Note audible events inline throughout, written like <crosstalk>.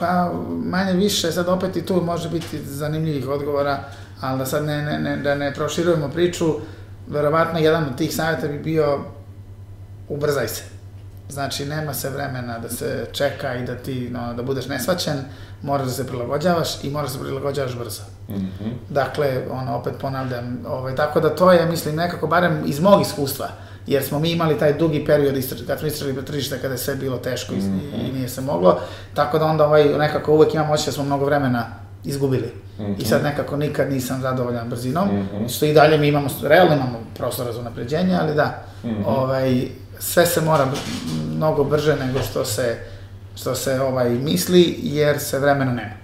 Pa manje više, sad opet i tu može biti zanimljivih odgovora, ali da sad ne, ne, ne, da ne proširujemo priču, verovatno jedan od tih savjeta bi bio ubrzaj se. Znači, nema se vremena da se čeka i da ti, no, da budeš nesvaćen, moraš da se prilagođavaš i moraš da se prilagođavaš brzo. Mm -hmm. Dakle, ono, opet ponavljam, ovaj, tako da to je, mislim, nekako, barem iz mog iskustva, jer smo mi imali taj dugi period istraž, kad smo istražili tržište kada je sve bilo teško mm -hmm. i, i nije se moglo, tako da onda ovaj, nekako uvek imam oči da smo mnogo vremena izgubili. Mm -hmm. I sad nekako nikad nisam zadovoljan brzinom, mm -hmm. što i dalje mi imamo, realno imamo prostora za napređenje, ali da, mm -hmm. ovaj, sve se mora mnogo brže nego što se, što se ovaj, misli, jer se vremena nema.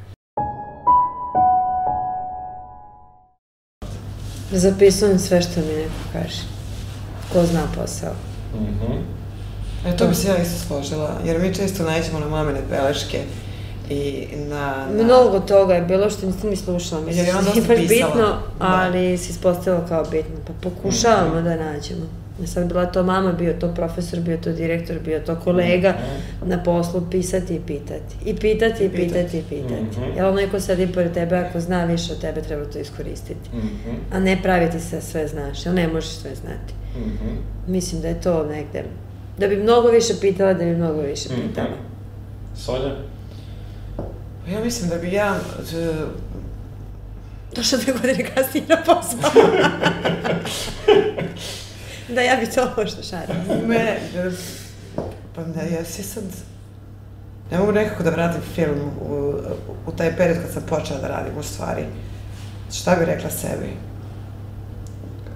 Zapisujem sve što mi neko kaže. Ko zna posao. Mm -hmm. E, to bi se ja isto složila, jer mi često nađemo na mamine beleške i na, na... Mnogo toga je bilo što nisam ni slušala, mislim, je nije baš bitno, da. ali da. se ispostavilo kao bitno, pa pokušavamo mm -hmm. da nađemo. Sad bila to mama, bio to profesor, bio to direktor, bio to kolega mm -hmm. na poslu pisati i pitati. I pitati i pitati i pitati. Mm -hmm. Jer onaj ko sedi pored tebe, ako zna više od tebe, treba to iskoristiti. Mm -hmm. A ne praviti se sve znaš, jer ne možeš sve znati. Mm -hmm. Mislim da je to negde. Da bi mnogo više pitala, da bi mnogo više mhm. pitala. Mm -hmm. Solja? Pa ja mislim da bi ja... Došla dve godine kasnije na posao. <laughs> <laughs> da, ja bi to možda šarim. Me, pa ne, ja si sad... Ne mogu nekako da vratim film u, u taj period kad sam počela da radim u stvari. Šta bi rekla sebi?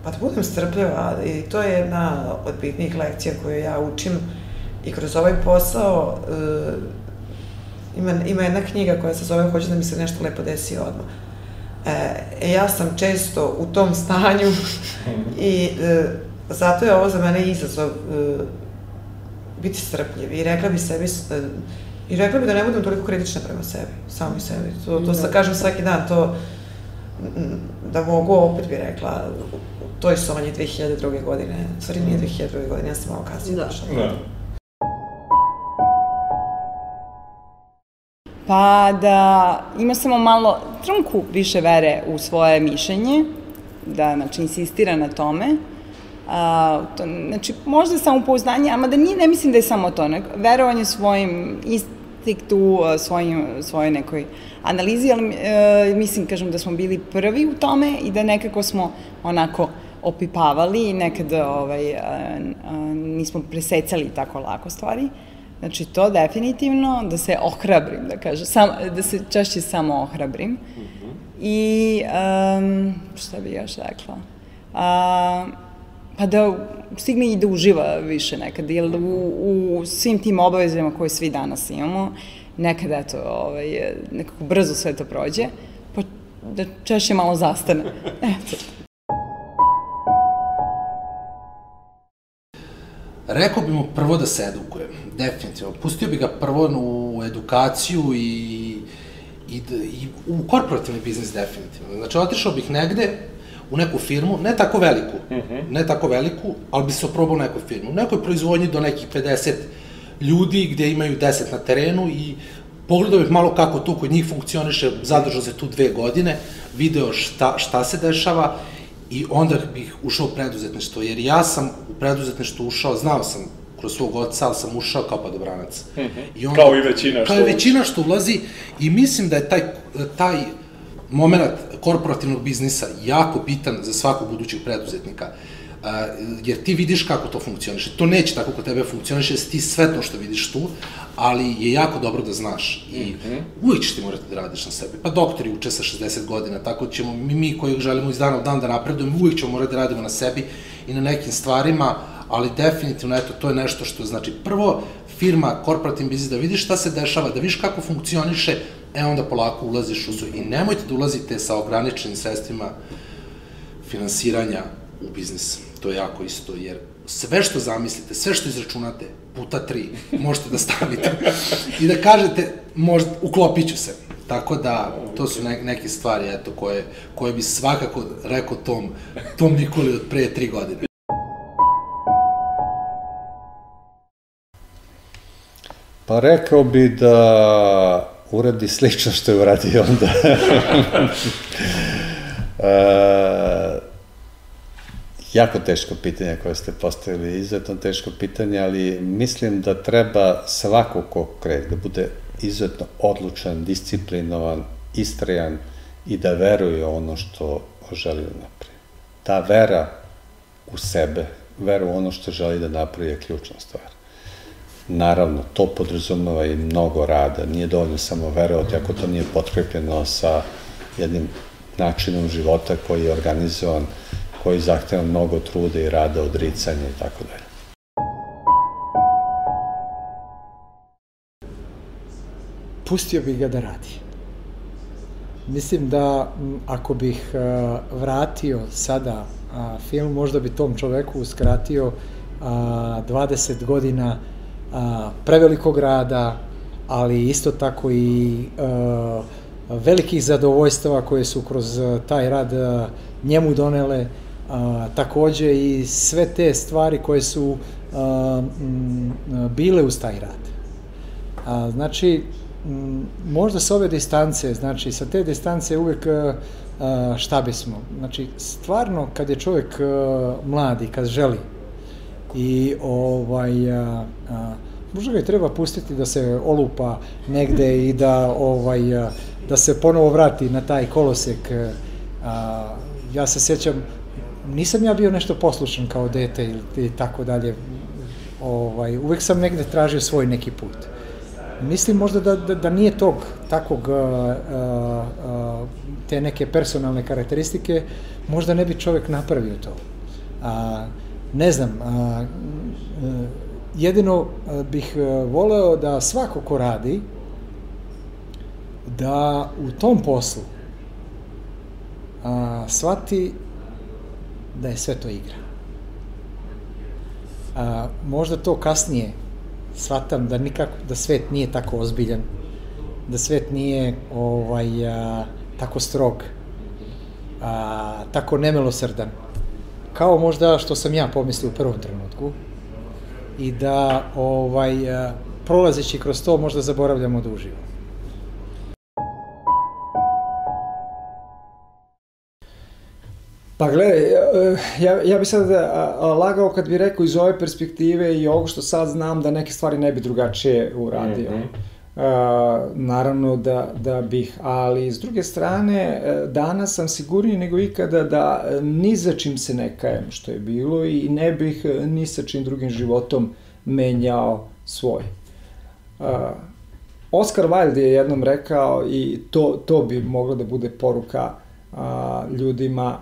Pa da budem strpljiva i to je jedna od bitnijih lekcija koju ja učim i kroz ovaj posao uh, ima, ima jedna knjiga koja se zove Hoće da mi se nešto lepo desi odmah. E, ja sam često u tom stanju <laughs> i uh, zato je ovo za mene izazov uh, biti strpljiv i rekla bi sebi uh, i rekla bi da ne budem toliko kritična prema sebi, sami sebi. To, to sa, da. kažem svaki dan, to da mogu, opet bi rekla, to je Sonja 2002. godine, stvari nije 2002. godine, ja sam malo kasnije da. došla. Da. Pa da ima samo malo, trunku više vere u svoje mišljenje, da znači insistira na tome, A, to, znači, možda samopouzdanje, ama da nije, ne mislim da je samo to, nek, verovanje svojim instinktu, svojim, svojoj nekoj analizi, ali e, mislim, kažem, da smo bili prvi u tome i da nekako smo onako opipavali i nekad ovaj, a, a, nismo presecali tako lako stvari. Znači, to definitivno, da se ohrabrim, da kažem, sam, da se češće samo ohrabrim. Mm -hmm. I, um, šta bi još rekla? Uh, pa da stigne i da uživa više nekad, jer u, u svim tim obavezama koje svi danas imamo, nekad, eto, ovaj, nekako brzo sve to prođe, pa da češće malo zastane. <laughs> Eto. Rekao bi mu prvo da se edukuje, definitivno. Pustio bi ga prvo u edukaciju i, i, i u korporativni biznis definitivno. Znači, otišao bih negde, u neku firmu, ne tako veliku, mhm. -huh. ne tako veliku, ali bi se oprobao u neku firmu. U nekoj proizvodnji do nekih 50 ljudi gde imaju 10 na terenu i pogledao bih malo kako to kod njih funkcioniše, zadržao se tu dve godine, video šta, šta se dešava i onda bih ušao u preduzetništvo, jer ja sam u preduzetništvo ušao, znao sam kroz svog oca, ali sam ušao kao padobranac. Mm -hmm. I onda, kao i većina što Kao i većina što ulazi i mislim da je taj, taj moment korporativnog biznisa jako bitan za svakog budućeg preduzetnika. Uh, jer ti vidiš kako to funkcioniše. To neće tako kod tebe funkcioniše, jer ti sve to što vidiš tu, ali je jako dobro da znaš. I mm -hmm. uvijek ćeš ti morati da radiš na sebi. Pa doktori uče sa 60 godina, tako ćemo, mi, mi koji želimo iz dana u dan da napredujemo, uvijek ćemo morati da radimo na sebi i na nekim stvarima, ali definitivno, eto, to je nešto što znači, prvo, firma, korporativni biznis, da vidiš šta se dešava, da vidiš kako funkcioniše, e onda polako ulaziš u svoj. I nemojte da ulazite sa ograničenim sredstvima finansiranja u biznis. To je jako isto, jer sve što zamislite, sve što izračunate, puta tri, možete da stavite i da kažete, možda, uklopit ću se. Tako da, to su ne, neke stvari, eto, koje, koje bi svakako rekao tom, tom Nikoli od pre tri godine. Pa rekao bi da uradi slično što je uradio onda. uh, <laughs> jako teško pitanje koje ste postavili, izuzetno teško pitanje, ali mislim da treba svako ko kreće da bude izuzetno odlučan, disciplinovan, istrajan i da veruje ono što želi da napravi. Ta vera u sebe, vera u ono što želi da napravi je ključna stvar. Naravno, to podrazumeva i mnogo rada, nije dovoljno samo verovati ako to nije potkrepljeno sa jednim načinom života koji je organizovan, koji zahteva mnogo truda i rada, odricanja i tako dalje. Pustio bih ga da radi. Mislim da ako bih vratio sada film, možda bi tom čoveku uskratio 20 godina prevelikog rada, ali isto tako i velikih zadovoljstava koje su kroz taj rad njemu donele, a, takođe i sve te stvari koje su a, bile uz taj rad. A, znači, možda sa ove distance, znači sa te distance uvek a, šta bismo. Znači, stvarno kad je čovjek a, mladi, kad želi i ovaj, a, a, možda ga treba pustiti da se olupa negde i da ovaj da se ponovo vrati na taj kolosek a, ja se sjećam nisam ja bio nešto poslušan kao dete ili i tako dalje. Ovaj, uvek sam negde tražio svoj neki put. Mislim možda da, da, da nije tog takog uh, uh, te neke personalne karakteristike, možda ne bi čovek napravio to. A, ne znam, a, jedino bih voleo da svako ko radi, da u tom poslu a, shvati da je sve to igra. A, možda to kasnije shvatam da nikako, da svet nije tako ozbiljan, da svet nije ovaj, a, tako strog, a, tako nemilosrdan, kao možda što sam ja pomislio u prvom trenutku, i da ovaj, a, prolazeći kroz to možda zaboravljamo da uživamo. Pa gledaj, ja, ja bih sad lagao kad bih rekao iz ove perspektive i ovo što sad znam da neke stvari ne bi drugačije uradio. Mm -hmm. Naravno da, da bih, ali s druge strane e, danas sam sigurniji nego ikada da ni za čim se ne kajem što je bilo i ne bih e, ni sa čim drugim životom menjao svoj. Uh, Oscar Wilde je jednom rekao i to, to bi moglo da bude poruka uh, ljudima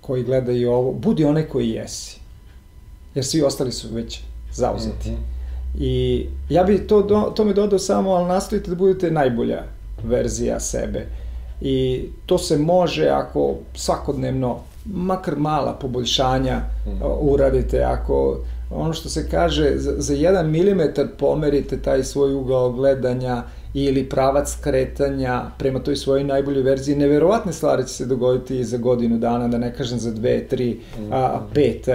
koji gledaju ovo, budi onaj koji jesi. Jer svi ostali su već zauzeti. Mm -hmm. I ja bih to, do, to me dodao samo, ali nastojite da budete najbolja verzija sebe. I to se može ako svakodnevno, makar mala poboljšanja mm uradite, ako ono što se kaže, za, za jedan milimetar pomerite taj svoj ugao gledanja ili pravac kretanja prema toj svojoj najboljoj verziji, neverovatne stvari će se dogoditi za godinu dana, da ne kažem za dve, tri, a, pet.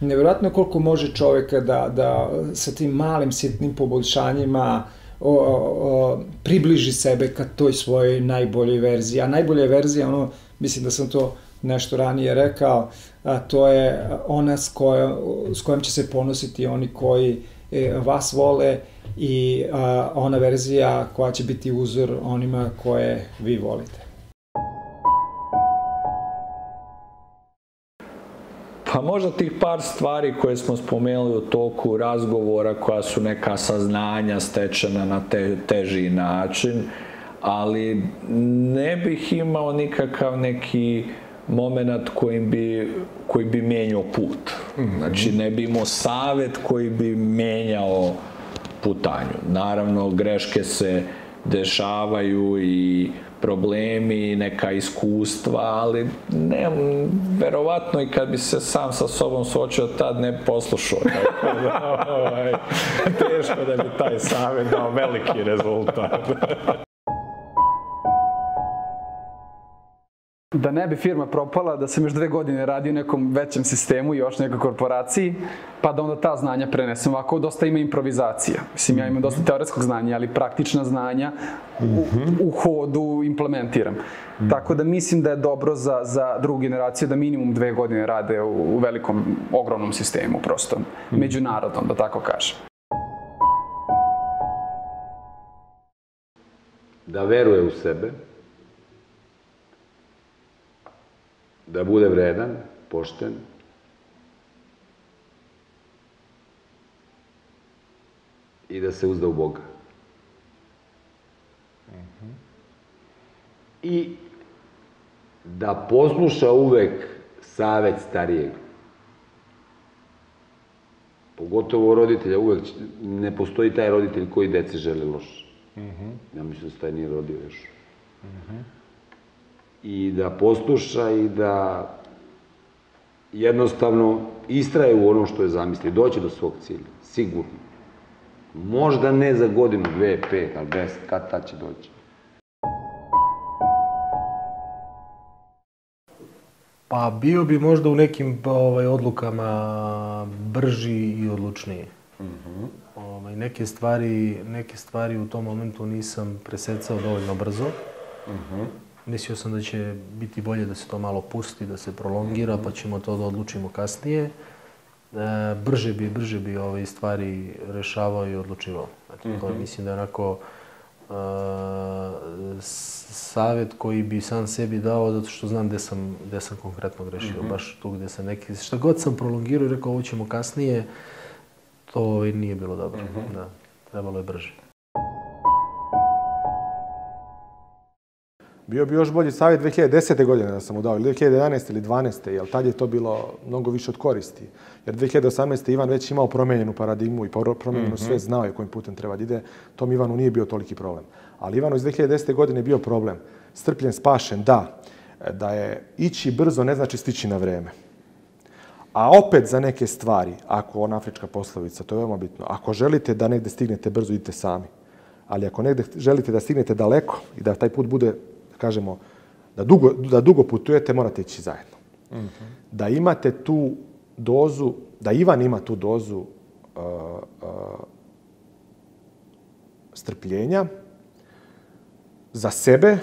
Neverovatno koliko može čoveka da, da sa tim malim sitnim poboljšanjima o, o, o, približi sebe ka toj svojoj najboljoj verziji. A najbolja verzija, ono, mislim da sam to nešto ranije rekao, a to je ona s, kojom, s kojom će se ponositi oni koji e, vas vole i a, ona verzija koja će biti uzor onima koje vi volite. Pa možda tih par stvari koje smo spomenuli u toku razgovora koja su neka saznanja stečena na te, teži način, ali ne bih imao nikakav neki moment kojim bi, koji bi menjao put. Znači ne bi imao savet koji bi menjao putanju. Naravno, greške se dešavaju i problemi, neka iskustva, ali ne, verovatno i kad bi se sam sa sobom suočio, tad ne poslušao. Tako <laughs> da, ovaj, teško da bi taj savjet dao veliki rezultat. Da ne bi firma propala, da sam još dve godine radio u nekom većem sistemu, još nekoj korporaciji, pa da onda ta znanja prenesem. Ovako dosta ima improvizacija. Mislim, ja imam dosta teoretskog znanja, ali praktična znanja u, u hodu implementiram. Tako da mislim da je dobro za, za drugu generaciju da minimum dve godine rade u, u velikom, ogromnom sistemu, prosto, međunarodnom, da tako kažem. Da veruje u sebe, da bude vredan, pošten, i da se uzda u Boga. I da posluša uvek savet starijeg. Pogotovo roditelja, uvek ne postoji taj roditelj koji deci želi loše. Ja mislim da se taj nije rodio još. I da posluša i da jednostavno istraje u ono što je zamislio. Doći do svog cilja, sigurno. Možda ne za godinu, dve, pet, ali deset, kad tad će doći. Pa bio bi možda u nekim ovaj, odlukama brži i odlučniji. ovaj, neke, stvari, neke stvari u tom momentu nisam presecao dovoljno brzo. Mislio sam da će biti bolje da se to malo pusti, da se prolongira, pa ćemo to da odlučimo kasnije. E, brže bi, brže bi ove stvari rešavao i odlučivao. Eto, to mislim da je onako e, s- savjet koji bi sam sebi dao, zato što znam gde sam, gde sam konkretno grešio. Baš tu gde sam neki, šta god sam prolongirao i rekao ovo ćemo kasnije, to ovaj, nije bilo dobro. Da, trebalo je brže. Bio bi još bolji savjet 2010. godine da sam mu dao, ili 2011. ili 12. jer tad je to bilo mnogo više od koristi. Jer 2018. Ivan već imao promenjenu paradigmu i pro- promenjenu sve, znao je kojim putem treba da ide. Tom Ivanu nije bio toliki problem. Ali Ivanu iz 2010. godine je bio problem. Strpljen, spašen, da. Da je ići brzo ne znači stići na vreme. A opet za neke stvari, ako ona afrička poslovica, to je veoma bitno, ako želite da negde stignete brzo, idite sami. Ali ako negde želite da stignete daleko i da taj put bude, kažemo, da dugo, da dugo putujete, morate ići zajedno. Da imate tu dozu, da Ivan ima tu dozu uh, uh, strpljenja za sebe,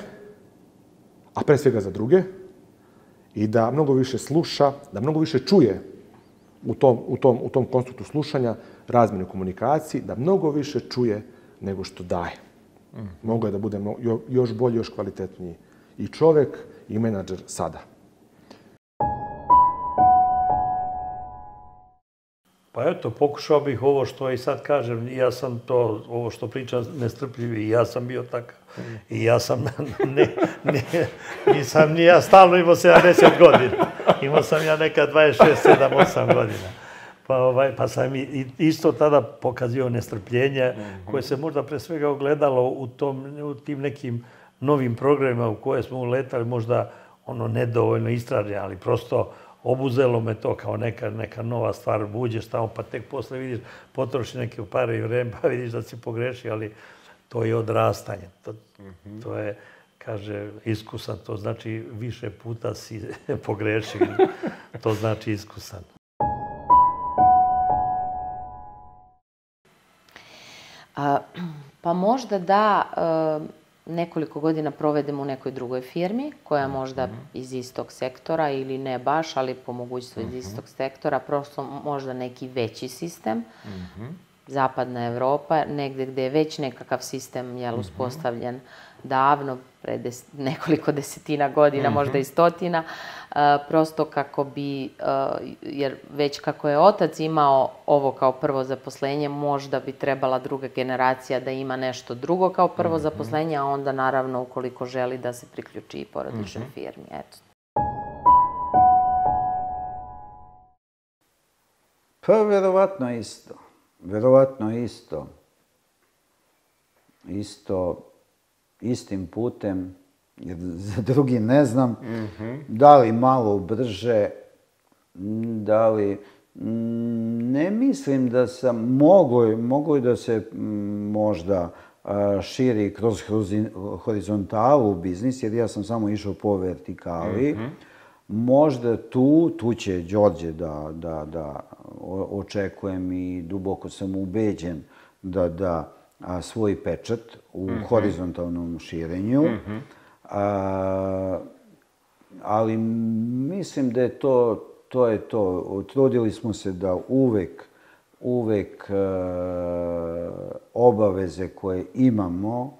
a pre svega za druge, i da mnogo više sluša, da mnogo više čuje u tom, u tom, u tom konstruktu slušanja, razmene komunikaciji, da mnogo više čuje nego što daje. Mogu je da bude još bolji, još kvalitetniji i čovek i menadžer sada. Pa eto, pokušao bih ovo što i sad kažem, ja sam to, ovo što pričam, nestrpljivi, ja sam bio takav. I ja sam, <laughs> ne, ne, nisam ni ja stalno imao 70 godina. Imao sam ja neka 26, 7, 8 godina. Pa, ovaj, pa sam i, isto tada pokazio nestrpljenje, koje se možda pre svega ogledalo u, tom, u tim nekim novim programima u koje smo uletali, možda ono nedovoljno istraženi, ali prosto obuzelo me to kao neka, neka nova stvar, uđeš tamo, pa tek posle vidiš, potroši neke pare i vreme, pa vidiš da si pogrešio, ali to je odrastanje. To, to je, kaže, iskusan, to znači više puta si <laughs> pogrešio, to znači iskusan. Pa možda da e, nekoliko godina provedemo u nekoj drugoj firmi, koja je možda iz istog sektora ili ne baš, ali po mogućstvu iz istog sektora, prosto možda neki veći sistem, zapadna Evropa, negde gde je već nekakav sistem jel, uspostavljen davno, pre des, nekoliko desetina godina, možda i stotina, a, prosto kako bi, a, jer već kako je otac imao ovo kao prvo zaposlenje, možda bi trebala druga generacija da ima nešto drugo kao prvo zaposlenje, a onda naravno ukoliko želi da se priključi i porodičnoj firmi. Eto, Pa verovatno isto. Verovatno isto. Isto, istim putem, jer za drugi ne znam, da li malo brže, da li... Ne mislim da sam, mogu je da se m, možda širi kroz horiz- horizontalu biznis, jer ja sam samo išao po vertikali. Mhm. Možda tu, tu će Đorđe da, da, da očekujem i duboko sam ubeđen da da a, svoj pečat u Mhm. horizontalnom širenju. Mhm. A, ali mislim da je to, to je to. Trudili smo se da uvek, uvek e, obaveze koje imamo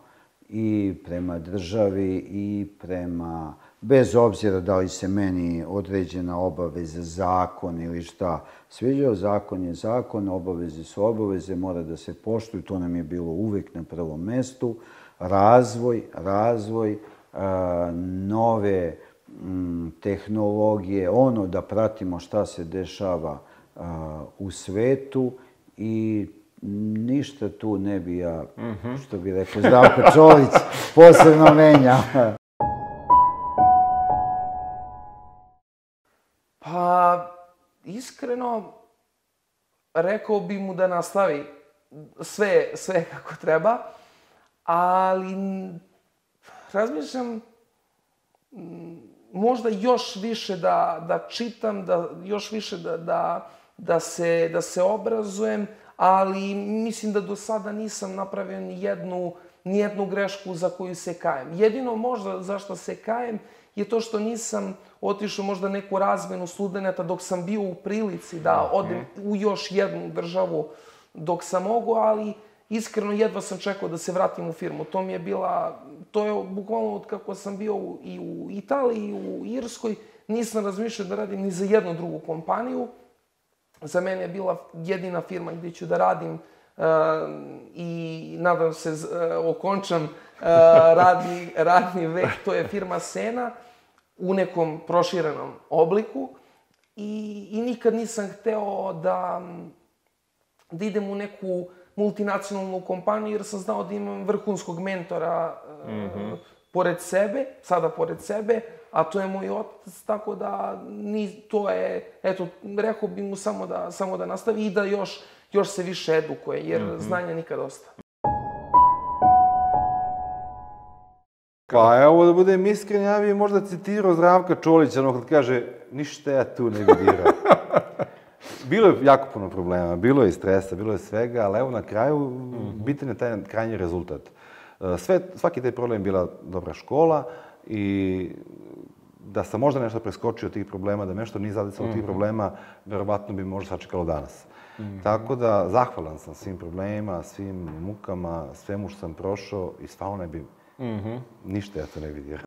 i prema državi i prema, bez obzira da li se meni određena obaveza, zakon ili šta sviđao, zakon je zakon, obaveze su obaveze, mora da se poštuju, to nam je bilo uvek na prvom mestu. Razvoj, razvoj, e, nove tehnologije, ono da pratimo šta se dešava a, u svetu i ništa tu ne bi ja, što bi rekao Zdravko Čolić, posebno menja. <laughs> iskreno, rekao bi mu da nastavi sve, sve kako treba, ali razmišljam m, možda još više da, da čitam, da još više da, da, da, se, da se obrazujem, ali mislim da do sada nisam napravio ni jednu, ni jednu grešku za koju se kajem. Jedino možda zašto se kajem je to što nisam otišao možda neku razmenu studenta dok sam bio u prilici da odem u još jednu državu dok sam mogu, ali iskreno jedva sam čekao da se vratim u firmu. To mi je bila, to je bukvalno od kako sam bio i u Italiji, i u Irskoj, nisam razmišljao da radim ni za jednu drugu kompaniju. Za mene je bila jedina firma gdje ću da radim uh, i nadam se uh, okončam uh, radni, radni vek, to je firma Sena u nekom proširenom obliku. I, i nikad nisam hteo da, da idem u neku multinacionalnu kompaniju jer sam znao da imam vrhunskog mentora uh, Mhm. pored sebe, sada pored sebe, a to je moj otac, tako da ni, to je, eto, rekao bi mu samo da, samo da nastavi i da još, još se više edukuje, jer Mhm. znanja nikad dosta. Pa evo da budem iskren, ja bih možda citirao Zdravka Čolića, ono kad kaže, ništa ja tu ne bih dirao. <laughs> bilo je jako puno problema, bilo je i stresa, bilo je svega, ali evo na kraju bitan je taj krajnji rezultat. E, Sve, svaki taj problem bila dobra škola i da sam možda nešto preskočio tih problema, da me nešto nije zadecalo tih Mhm. problema, verovatno bi možda sačekalo danas. Mhm. Tako da, zahvalan sam svim problemima, svim mukama, svemu što sam prošao i stvarno ne bi Mhm. ništa ja to ne dirao.